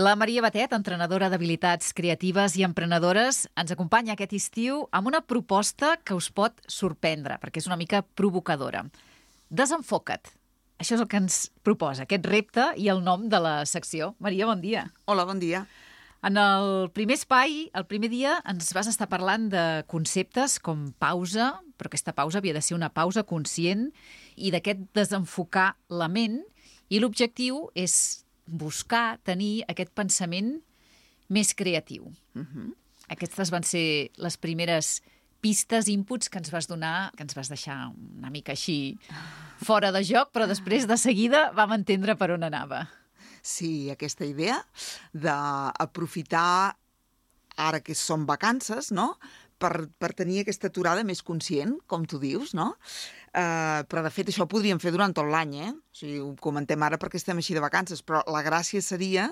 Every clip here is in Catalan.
La Maria Batet, entrenadora d'habilitats creatives i emprenedores, ens acompanya aquest estiu amb una proposta que us pot sorprendre, perquè és una mica provocadora. Desenfoca't. Això és el que ens proposa, aquest repte i el nom de la secció. Maria, bon dia. Hola, bon dia. En el primer espai, el primer dia, ens vas estar parlant de conceptes com pausa, però aquesta pausa havia de ser una pausa conscient, i d'aquest desenfocar la ment, i l'objectiu és buscar tenir aquest pensament més creatiu. Uh -huh. Aquestes van ser les primeres pistes, inputs que ens vas donar, que ens vas deixar una mica així fora de joc, però després de seguida vam entendre per on anava. Sí, aquesta idea d'aprofitar ara que són vacances, no?, per, per tenir aquesta aturada més conscient, com tu dius, no? Uh, però, de fet, això ho podríem fer durant tot l'any, eh? O sigui, ho comentem ara perquè estem així de vacances, però la gràcia seria,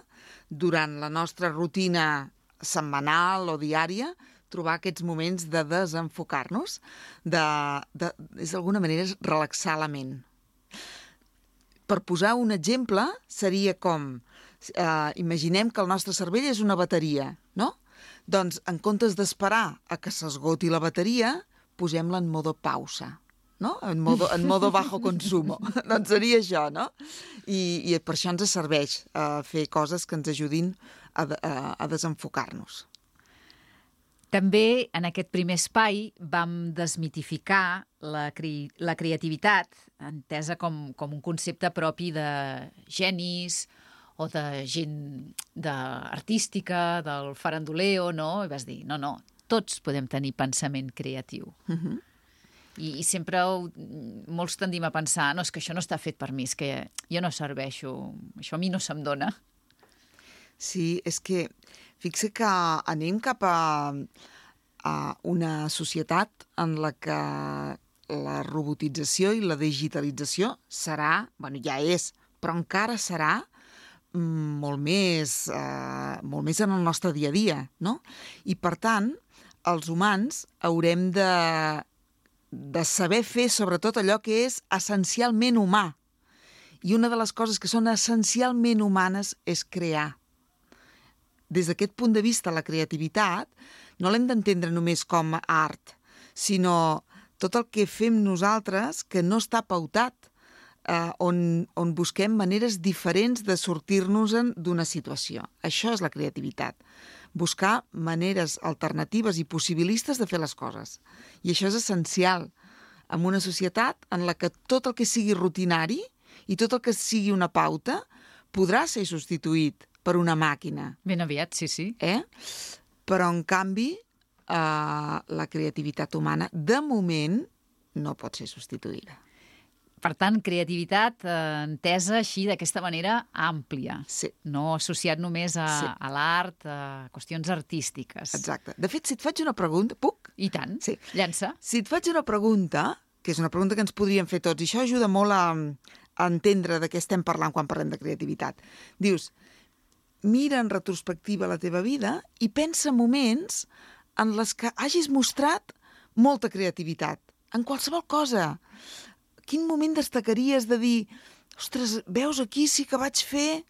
durant la nostra rutina setmanal o diària, trobar aquests moments de desenfocar-nos, de, de, és d'alguna manera relaxar la ment. Per posar un exemple, seria com, eh, imaginem que el nostre cervell és una bateria, no? Doncs, en comptes d'esperar a que s'esgoti la bateria, posem-la en modo pausa no? En modo, en modo bajo consumo. doncs seria això, no? I, I per això ens serveix uh, fer coses que ens ajudin a, a, a desenfocar-nos. També en aquest primer espai vam desmitificar la, cri la creativitat, entesa com, com un concepte propi de genis o de gent de artística, del farandoleo, no? I vas dir, no, no, tots podem tenir pensament creatiu. Uh mhm. -huh. I, i sempre molts tendim a pensar no, és que això no està fet per mi, és que jo no serveixo, això a mi no se'm dona. Sí, és que fixa que anem cap a, a una societat en la que la robotització i la digitalització serà, bueno, ja és, però encara serà molt més, eh, molt més en el nostre dia a dia, no? I, per tant, els humans haurem de de saber fer sobretot allò que és essencialment humà. I una de les coses que són essencialment humanes és crear. Des d'aquest punt de vista, la creativitat no l'hem d'entendre només com a art, sinó tot el que fem nosaltres que no està pautat, eh, on, on busquem maneres diferents de sortir-nos d'una situació. Això és la creativitat buscar maneres alternatives i possibilistes de fer les coses. I això és essencial en una societat en la que tot el que sigui rutinari i tot el que sigui una pauta podrà ser substituït per una màquina. Ben aviat, sí, sí. Eh? Però, en canvi, eh, la creativitat humana, de moment, no pot ser substituïda. Per tant, creativitat eh, entesa així d'aquesta manera àmplia, sí. no associat només a, sí. a l'art, a qüestions artístiques. Exacte. De fet, si et faig una pregunta... Puc? I tant. Sí. Llança. Si et faig una pregunta, que és una pregunta que ens podríem fer tots, i això ajuda molt a, a entendre de què estem parlant quan parlem de creativitat. Dius, mira en retrospectiva la teva vida i pensa moments en les que hagis mostrat molta creativitat, en qualsevol cosa quin moment destacaries de dir ostres, veus, aquí sí que vaig fer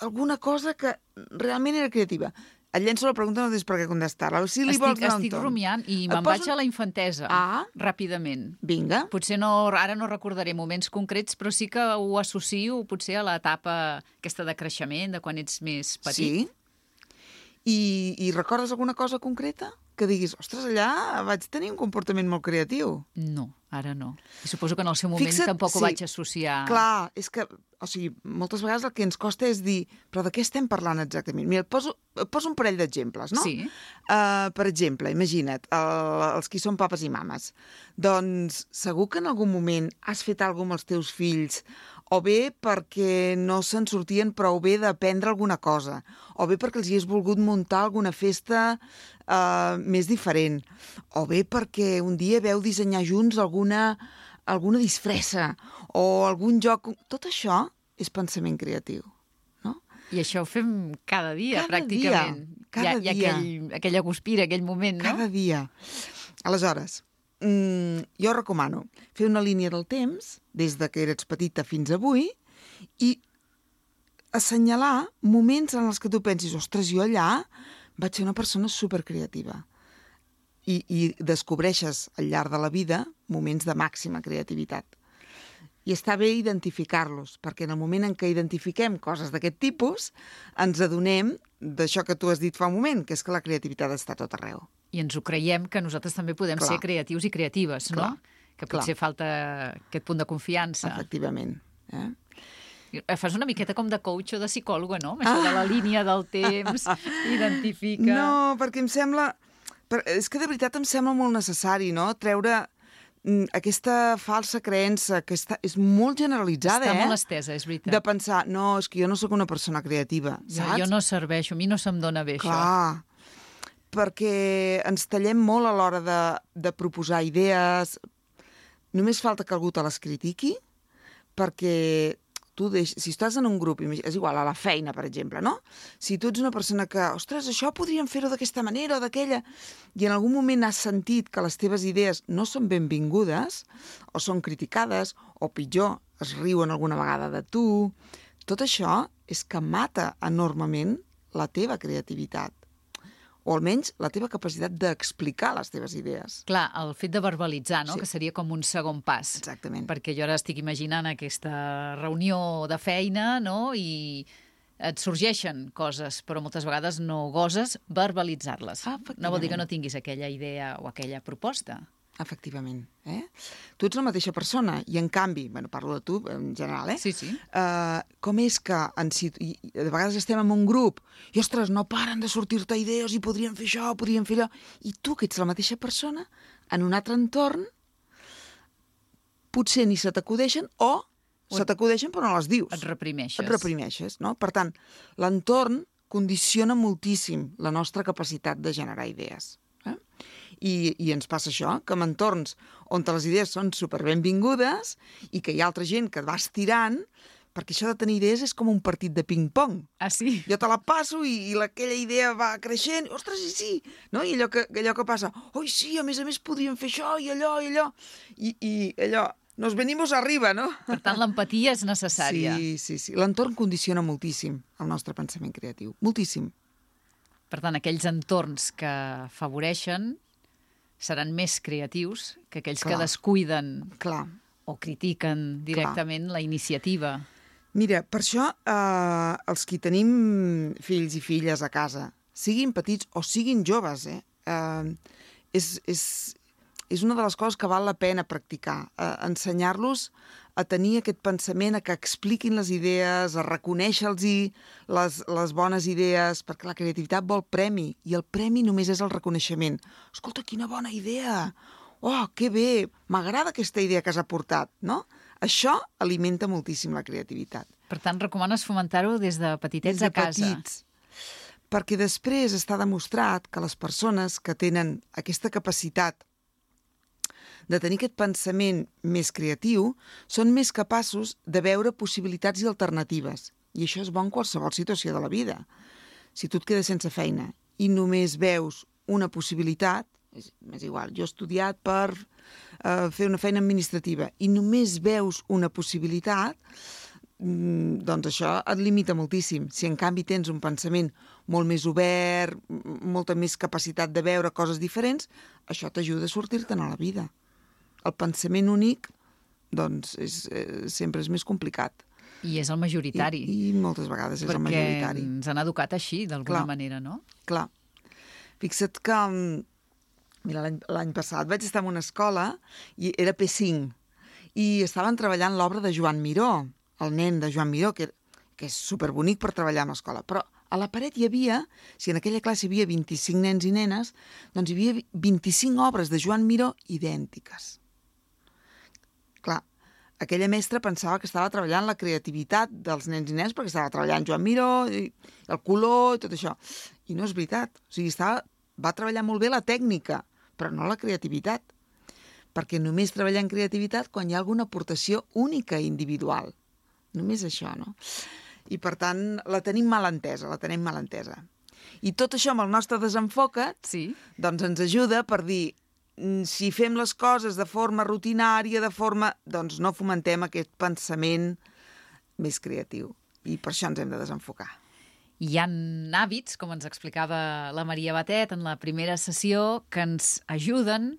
alguna cosa que realment era creativa. Et llenço la pregunta, no tens per què contestar-la. Si li estic, vols estic rumiant i me'n poso... vaig a la infantesa, ah, ràpidament. Vinga. Potser no, ara no recordaré moments concrets, però sí que ho associo potser a l'etapa aquesta de creixement, de quan ets més petit. Sí. I, I recordes alguna cosa concreta? Que diguis, ostres, allà vaig tenir un comportament molt creatiu. No. Ara no. I suposo que en el seu moment Fixa't, tampoc sí, ho vaig associar... Clar, és que, o sigui, moltes vegades el que ens costa és dir, però de què estem parlant exactament? Mira, et poso, et poso un parell d'exemples, no? Sí. Uh, per exemple, imagina't, el, els qui són papes i mames. Doncs segur que en algun moment has fet alguna amb els teus fills o bé perquè no se'n sortien prou bé d'aprendre alguna cosa, o bé perquè els hi has volgut muntar alguna festa uh, més diferent, o bé perquè un dia veu dissenyar junts alguna, alguna disfressa o algun joc... Tot això és pensament creatiu. No? I això ho fem cada dia, cada pràcticament. Dia, cada hi ha, hi ha aquell, aquella guspira, aquell moment, no? Cada dia. Aleshores, mm, jo recomano fer una línia del temps, des de que eres petita fins avui, i assenyalar moments en els que tu pensis, ostres, jo allà vaig ser una persona supercreativa. I, I descobreixes al llarg de la vida moments de màxima creativitat. I està bé identificar-los, perquè en el moment en què identifiquem coses d'aquest tipus, ens adonem d'això que tu has dit fa un moment, que és que la creativitat està tot arreu. I ens ho creiem que nosaltres també podem Clar. ser creatius i creatives, Clar. no? Que potser falta aquest punt de confiança. Efectivament. Eh? Eh, Fas una miqueta com de coach o de psicòloga, no? Amb Això de la línia del temps, identifica... No, perquè em sembla... És que de veritat em sembla molt necessari, no?, treure aquesta falsa creença que està, és molt generalitzada, Està eh? molt estesa, és veritat. de pensar, no, és que jo no sóc una persona creativa, jo, saps? jo no serveixo, a mi no se'm dona bé això. Clar, perquè ens tallem molt a l'hora de, de proposar idees. Només falta que algú te les critiqui, perquè tu deix... si estàs en un grup, és igual, a la feina, per exemple, no? Si tu ets una persona que, ostres, això podríem fer-ho d'aquesta manera o d'aquella, i en algun moment has sentit que les teves idees no són benvingudes, o són criticades, o pitjor, es riuen alguna vegada de tu, tot això és que mata enormement la teva creativitat o almenys la teva capacitat d'explicar les teves idees. Clar, el fet de verbalitzar, no? Sí. que seria com un segon pas. Exactament. Perquè jo ara estic imaginant aquesta reunió de feina no? i et sorgeixen coses, però moltes vegades no goses verbalitzar-les. Ah, no vol dir que no tinguis aquella idea o aquella proposta. Efectivament. Eh? Tu ets la mateixa persona i, en canvi, bueno, parlo de tu en general, eh? Sí, sí. Uh, com és que en situ... i, de vegades estem en un grup i, ostres, no paren de sortir-te idees i podríem fer això, podríem fer allò... I tu, que ets la mateixa persona, en un altre entorn, potser ni se t'acudeixen o se t'acudeixen però no les dius. Et reprimeixes. Et reprimeixes, no? Per tant, l'entorn condiciona moltíssim la nostra capacitat de generar idees. I, I ens passa això, que en entorns on les idees són superbenvingudes i que hi ha altra gent que va estirant, perquè això de tenir idees és com un partit de ping-pong. Ah, sí? Jo te la passo i, i la- aquella idea va creixent, i, ostres, sí, sí, no? I allò que, allò que passa, oi, sí, a més a més podríem fer això i allò i allò, i, i allò, nos venimos arriba, no? Per tant, l'empatia és necessària. Sí, sí, sí. L'entorn condiciona moltíssim el nostre pensament creatiu. Moltíssim. Per tant, aquells entorns que afavoreixen seran més creatius que aquells Clar. que descuiden Clar. o critiquen directament la iniciativa. Mira, per això eh, els qui tenim fills i filles a casa, siguin petits o siguin joves, eh, eh, és, és, és una de les coses que val la pena practicar. Eh, Ensenyar-los a tenir aquest pensament, a que expliquin les idees, a reconèixer-los les, les bones idees, perquè la creativitat vol premi, i el premi només és el reconeixement. Escolta, quina bona idea! Oh, que bé! M'agrada aquesta idea que has aportat, no? Això alimenta moltíssim la creativitat. Per tant, recomanes fomentar-ho des de petitets Des de a casa. petits. Perquè després està demostrat que les persones que tenen aquesta capacitat de tenir aquest pensament més creatiu són més capaços de veure possibilitats i alternatives. I això és bo en qualsevol situació de la vida. Si tu et quedes sense feina i només veus una possibilitat, és, és igual, jo he estudiat per eh, fer una feina administrativa i només veus una possibilitat, mm, doncs això et limita moltíssim. Si en canvi tens un pensament molt més obert, molta més capacitat de veure coses diferents, això t'ajuda a sortir-te'n a la vida. El pensament únic, doncs, és, eh, sempre és més complicat. I és el majoritari. I, I moltes vegades és el perquè majoritari. ens han educat així, d'alguna manera, no? Clar. Fixa't que... mm, Mira, l'any- l'any passat vaig estar en una escola i era P5 i estaven treballant l'obra de Joan Miró, el nen de Joan Miró, que, que és superbonic per treballar en l'escola. Però a la paret hi havia, si en aquella classe hi havia 25 nens i nenes, doncs hi havia 25 obres de Joan Miró idèntiques. Aquella mestra pensava que estava treballant la creativitat dels nens i nenes perquè estava treballant Joan Miró, i el color i tot això. I no és veritat. O sigui, estava, va treballar molt bé la tècnica, però no la creativitat. Perquè només treballar en creativitat quan hi ha alguna aportació única i individual. Només això, no? I, per tant, la tenim mal entesa, la tenim mal entesa. I tot això amb el nostre desenfocat Sí. doncs ens ajuda per dir si fem les coses de forma rutinària, de forma... doncs no fomentem aquest pensament més creatiu. i per això ens hem de desenfocar. Hi ha hàbits, com ens explicava la Maria Batet en la primera sessió, que ens ajuden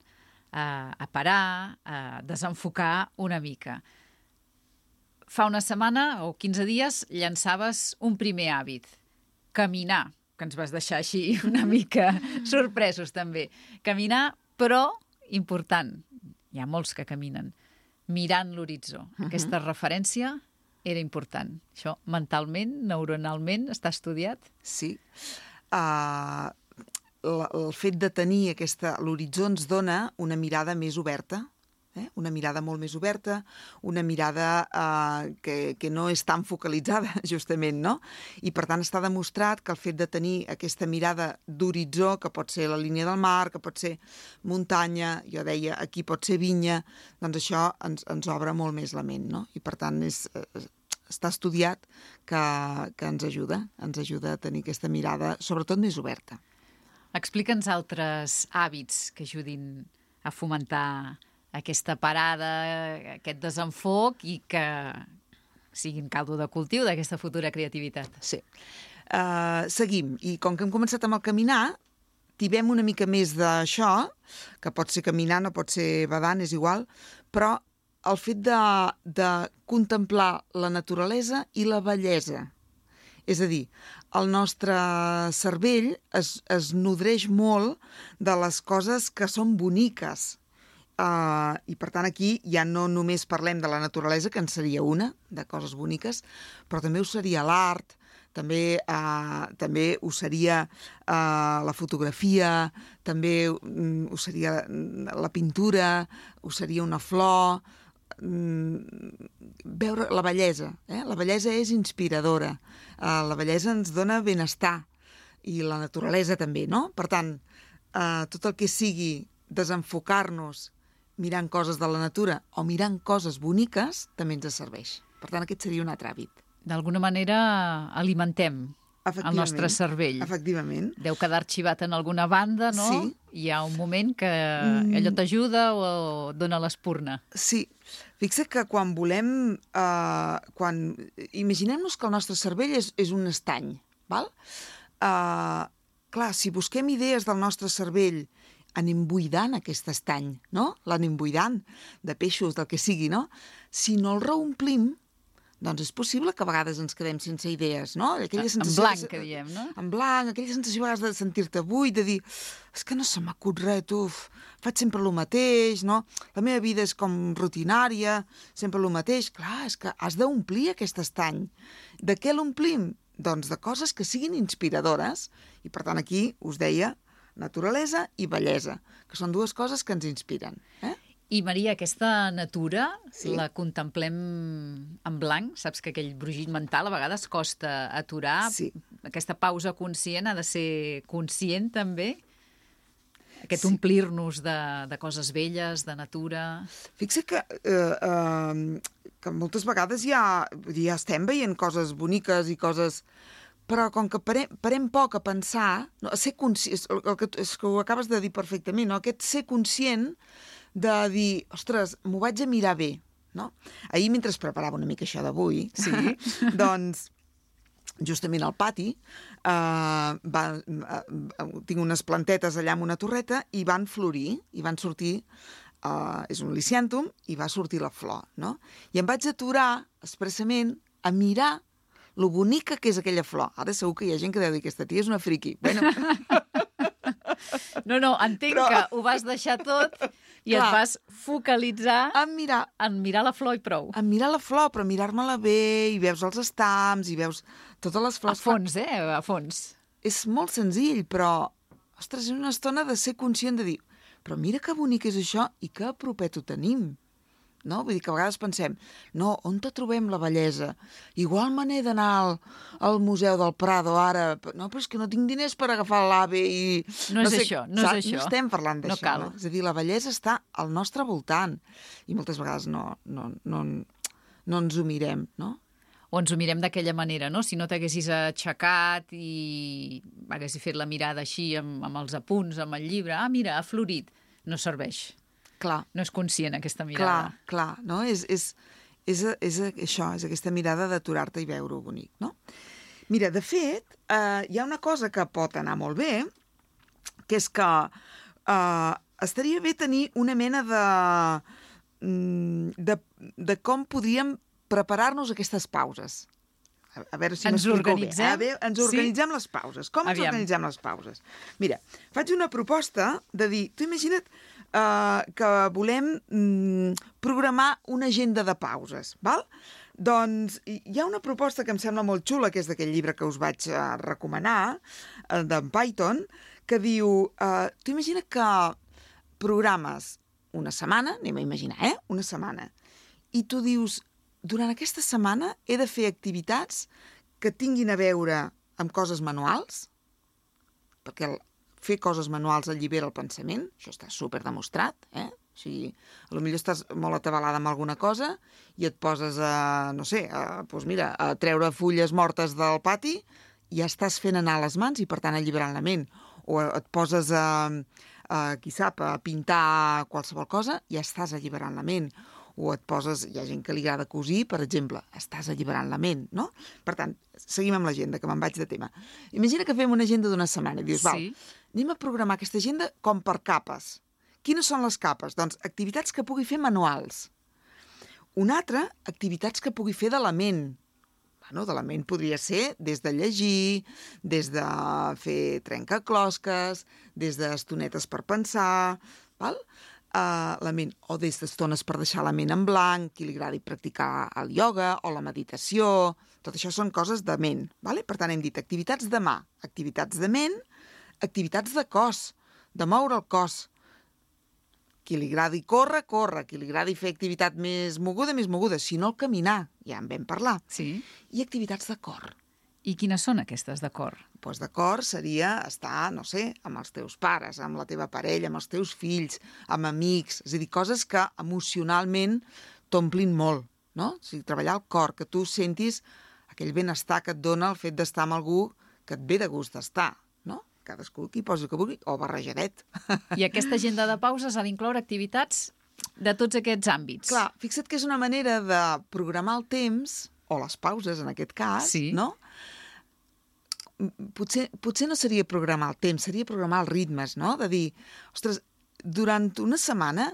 a, a parar, a desenfocar una mica. Fa una setmana o 15 dies llançaves un primer hàbit, caminar, que ens vas deixar així una mica sorpresos també. Caminar, però important, hi ha molts que caminen, mirant l'horitzó. Uh -huh. Aquesta referència era important. Això mentalment, neuronalment, està estudiat? Sí. Uh, el fet de tenir aquesta... L'horitzó ens dona una mirada més oberta, eh? una mirada molt més oberta, una mirada eh, que, que no és tan focalitzada, justament, no? I, per tant, està demostrat que el fet de tenir aquesta mirada d'horitzó, que pot ser la línia del mar, que pot ser muntanya, jo deia, aquí pot ser vinya, doncs això ens, ens obre molt més la ment, no? I, per tant, és, eh, està estudiat que, que ens ajuda, ens ajuda a tenir aquesta mirada, sobretot més oberta. Explica'ns altres hàbits que ajudin a fomentar aquesta parada, aquest desenfoc i que siguin caldo de cultiu d'aquesta futura creativitat. Sí. Uh, seguim. I com que hem començat amb el caminar, tibem una mica més d'això, que pot ser caminant o pot ser badant, és igual, però el fet de, de contemplar la naturalesa i la bellesa. És a dir, el nostre cervell es, es nodreix molt de les coses que són boniques. Uh, I per tant aquí ja no només parlem de la naturalesa, que en seria una, de coses boniques, però també ho seria l'art, també, uh, també ho seria uh, la fotografia, també um, ho seria la pintura, ho seria una flor, Mm, veure la bellesa. Eh? La bellesa és inspiradora. Uh, la bellesa ens dona benestar i la naturalesa també, no? Per tant, uh, tot el que sigui desenfocar-nos mirant coses de la natura o mirant coses boniques també ens serveix. Per tant, aquest seria un altre hàbit. D'alguna manera alimentem el nostre cervell. Efectivament. Deu quedar arxivat en alguna banda, no? Sí. Hi ha un moment que mm. allò t'ajuda o dona l'espurna. Sí. Fixa que quan volem... Uh, quan... Imaginem-nos que el nostre cervell és, és un estany, val? Uh, clar, si busquem idees del nostre cervell anem buidant aquest estany, no? L'anem buidant de peixos, del que sigui, no? Si no el reomplim, doncs és possible que a vegades ens quedem sense idees, no? Aquella sensació, en blanc, que diem, no? En blanc, aquella sensació a vegades de sentir-te buit, de dir, és que no se m'acut res, tu, faig sempre el mateix, no? La meva vida és com rutinària, sempre el mateix. Clar, és que has d'omplir aquest estany. De què l'omplim? Doncs de coses que siguin inspiradores. I per tant aquí us deia naturalesa i bellesa, que són dues coses que ens inspiren. Eh? I, Maria, aquesta natura sí. la contemplem en blanc? Saps que aquell brugit mental a vegades costa aturar? Sí. Aquesta pausa conscient ha de ser conscient, també? Aquest sí. omplir-nos de, de coses velles, de natura... Fixa que, eh, eh, que moltes vegades ja, ja estem veient coses boniques i coses però com que parem, parem poc a pensar, no, a ser conscient, el, el que, és que ho acabes de dir perfectament, no? aquest ser conscient de dir, ostres, m'ho vaig a mirar bé, no? Ahir, mentre preparava una mica això d'avui, sí. doncs, justament al pati, eh, va, eh, tinc unes plantetes allà amb una torreta i van florir, i van sortir, eh, és un liciàntum, i va sortir la flor, no? I em vaig aturar expressament a mirar lo bonica que és aquella flor. Ara segur que hi ha gent que deu dir aquesta tia és una friqui. Bueno, No, no, entenc Però... que ho vas deixar tot i Clar, et vas focalitzar en mirar, en mirar la flor i prou. En mirar la flor, però mirar-me-la bé, i veus els estams, i veus totes les flors... A fons, eh? A fons. És molt senzill, però... Ostres, és una estona de ser conscient de dir però mira que bonic és això i que propet ho tenim no? Vull dir que a vegades pensem, no, on te trobem la bellesa? Igual me n'he d'anar al, al Museu del Prado ara, no, però és que no tinc diners per agafar l'AVE i... No, no és sé, això, no saps? és això. No estem parlant d'això. No cal. No? És a dir, la bellesa està al nostre voltant i moltes vegades no, no, no, no ens ho mirem, no? o ens ho mirem d'aquella manera, no? Si no t'haguessis aixecat i haguessis fet la mirada així amb, amb els apunts, amb el llibre, ah, mira, ha florit, no serveix. Clar. No és conscient aquesta mirada. Clar, clar, no? És, és, és, és això, és aquesta mirada d'aturar-te i veure-ho bonic, no? Mira, de fet, eh, hi ha una cosa que pot anar molt bé, que és que eh, estaria bé tenir una mena de, mm, de, de com podríem preparar-nos aquestes pauses. A, a veure si Ens organitzem? bé. A veure, ens Sí? organitzem les pauses. Com ens Aviam. organitzem les pauses? Mira, faig una proposta de dir, tu imagina't uh, que volem mm, programar una agenda de pauses, val? Doncs hi ha una proposta que em sembla molt xula, que és d'aquell llibre que us vaig uh, recomanar, uh, d'en Python, que diu, uh, tu imagina que programes una setmana, anem a imaginar, eh? Una setmana, i tu dius, durant aquesta setmana he de fer activitats que tinguin a veure amb coses manuals, perquè el, fer coses manuals allibera el pensament, això està super demostrat, eh? O sigui, a lo millor estàs molt atabalada amb alguna cosa i et poses a, no sé, a, doncs mira, a treure fulles mortes del pati i ja estàs fent anar les mans i, per tant, alliberant la ment. O et poses a, a qui sap, a pintar qualsevol cosa i ja estàs alliberant la ment o et poses, hi ha gent que li agrada cosir, per exemple, estàs alliberant la ment, no? Per tant, seguim amb l'agenda, que me'n vaig de tema. Imagina que fem una agenda d'una setmana i dius, Sí. val, anem a programar aquesta agenda com per capes. Quines són les capes? Doncs activitats que pugui fer manuals. Una altra, activitats que pugui fer de la ment. Bueno, de la ment podria ser des de llegir, des de fer trencaclosques, des d'estonetes per pensar, val? Uh, la ment, o des d'estones per deixar la ment en blanc, qui li agradi practicar el ioga o la meditació, tot això són coses de ment. Vale? Per tant, hem dit activitats de mà, activitats de ment, activitats de cos, de moure el cos. Qui li agradi córrer, corre. Qui li agradi fer activitat més moguda, més moguda. Si no, el caminar, ja en vam parlar. Sí. I activitats de cor. I quines són aquestes d'acord? Doncs de cor seria estar, no sé, amb els teus pares, amb la teva parella, amb els teus fills, amb amics, és a dir, coses que emocionalment t'omplin molt, no? O sigui, treballar el cor, que tu sentis aquell benestar que et dona el fet d'estar amb algú que et ve de gust d'estar, no? Cadascú qui posi el que vulgui, o barrejadet. I aquesta agenda de pauses ha d'incloure activitats de tots aquests àmbits. Clar, fixa't que és una manera de programar el temps, o les pauses en aquest cas, Sí. no? Potser, potser no seria programar el temps, seria programar els ritmes, no? De dir, ostres, durant una setmana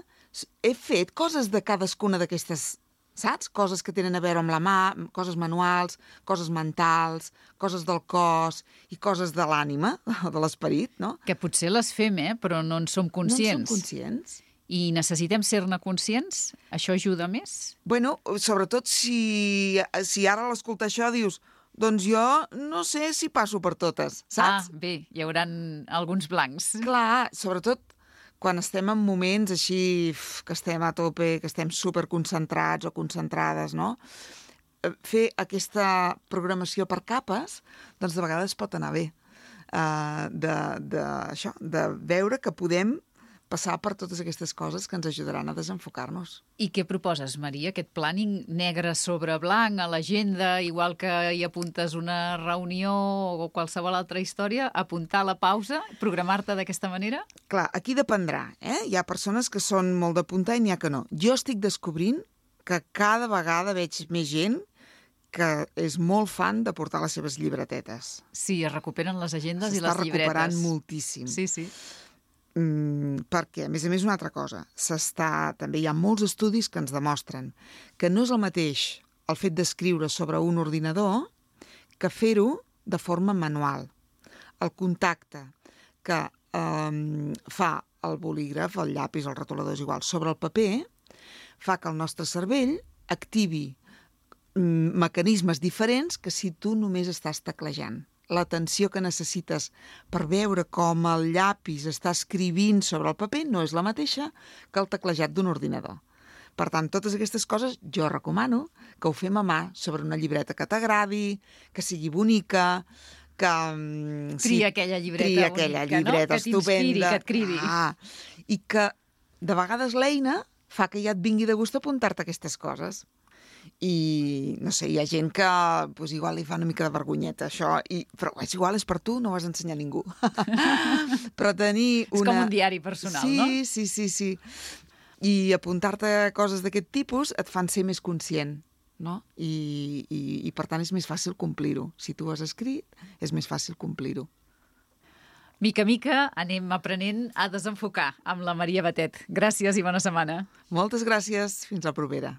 he fet coses de cadascuna d'aquestes, saps? Coses que tenen a veure amb la mà, coses manuals, coses mentals, coses del cos i coses de l'ànima, de l'esperit, no? Que potser les fem, eh? però no en som No en conscients. som conscients. I necessitem ser-ne conscients? Això ajuda més? Bueno, sobretot si, si ara a l'escoltar això dius doncs jo no sé si passo per totes, saps? Ah, bé, hi hauran alguns blancs. Clar, sobretot quan estem en moments així que estem a tope, que estem superconcentrats o concentrades, no? Eh, Fer aquesta programació per capes, doncs de vegades pot anar bé. Uh, de, de, això, de veure que podem passar per totes aquestes coses que ens ajudaran a desenfocar-nos. I què proposes, Maria? Aquest planning negre sobre blanc a l'agenda, igual que hi apuntes una reunió o qualsevol altra història, apuntar la pausa, programar-te d'aquesta manera? Clar, aquí dependrà, eh? Hi ha persones que són molt d'apuntar i n'hi ha que no. Jo estic descobrint que cada vegada veig més gent que és molt fan de portar les seves llibretetes. Sí, es recuperen les agendes i S'està les llibretes. recuperant moltíssim. Sí, sí. Mm, perquè, a més a més, una altra cosa. S'està... També hi ha molts estudis que ens demostren que no és el mateix el fet d'escriure sobre un ordinador que fer-ho de forma manual. El contacte que eh, fa el bolígraf, el llapis, el retolador és igual, sobre el paper, fa que el nostre cervell activi mm, mecanismes diferents que si tu només estàs teclejant. L'atenció que necessites per veure com el llapis està escrivint sobre el paper no és la mateixa que el teclejat d'un ordinador. Per tant, totes aquestes coses jo recomano que ho fem a mà sobre una llibreta que t'agradi, que sigui bonica, que... mm, Tria aquella llibreta tria aquella bonica, no? llibreta Que t'inspiri, estupenda. que et cridi. Ah, I que de vegades l'eina fa que ja et vingui de gust apuntar-te aquestes coses. I, no sé, hi ha gent que pues, igual li fa una mica de vergonyeta, això, i, però és igual, és per tu, no ho has d'ensenyar a ningú. però tenir És una... com un diari personal, sí, no? Sí, sí, sí. I apuntar-te coses d'aquest tipus et fan ser més conscient, no? I, i, i per tant és més fàcil complir-ho. Si tu has escrit, és més fàcil complir-ho. Mica mica anem aprenent a desenfocar amb la Maria Batet. Gràcies i bona setmana. Moltes gràcies. Fins la propera.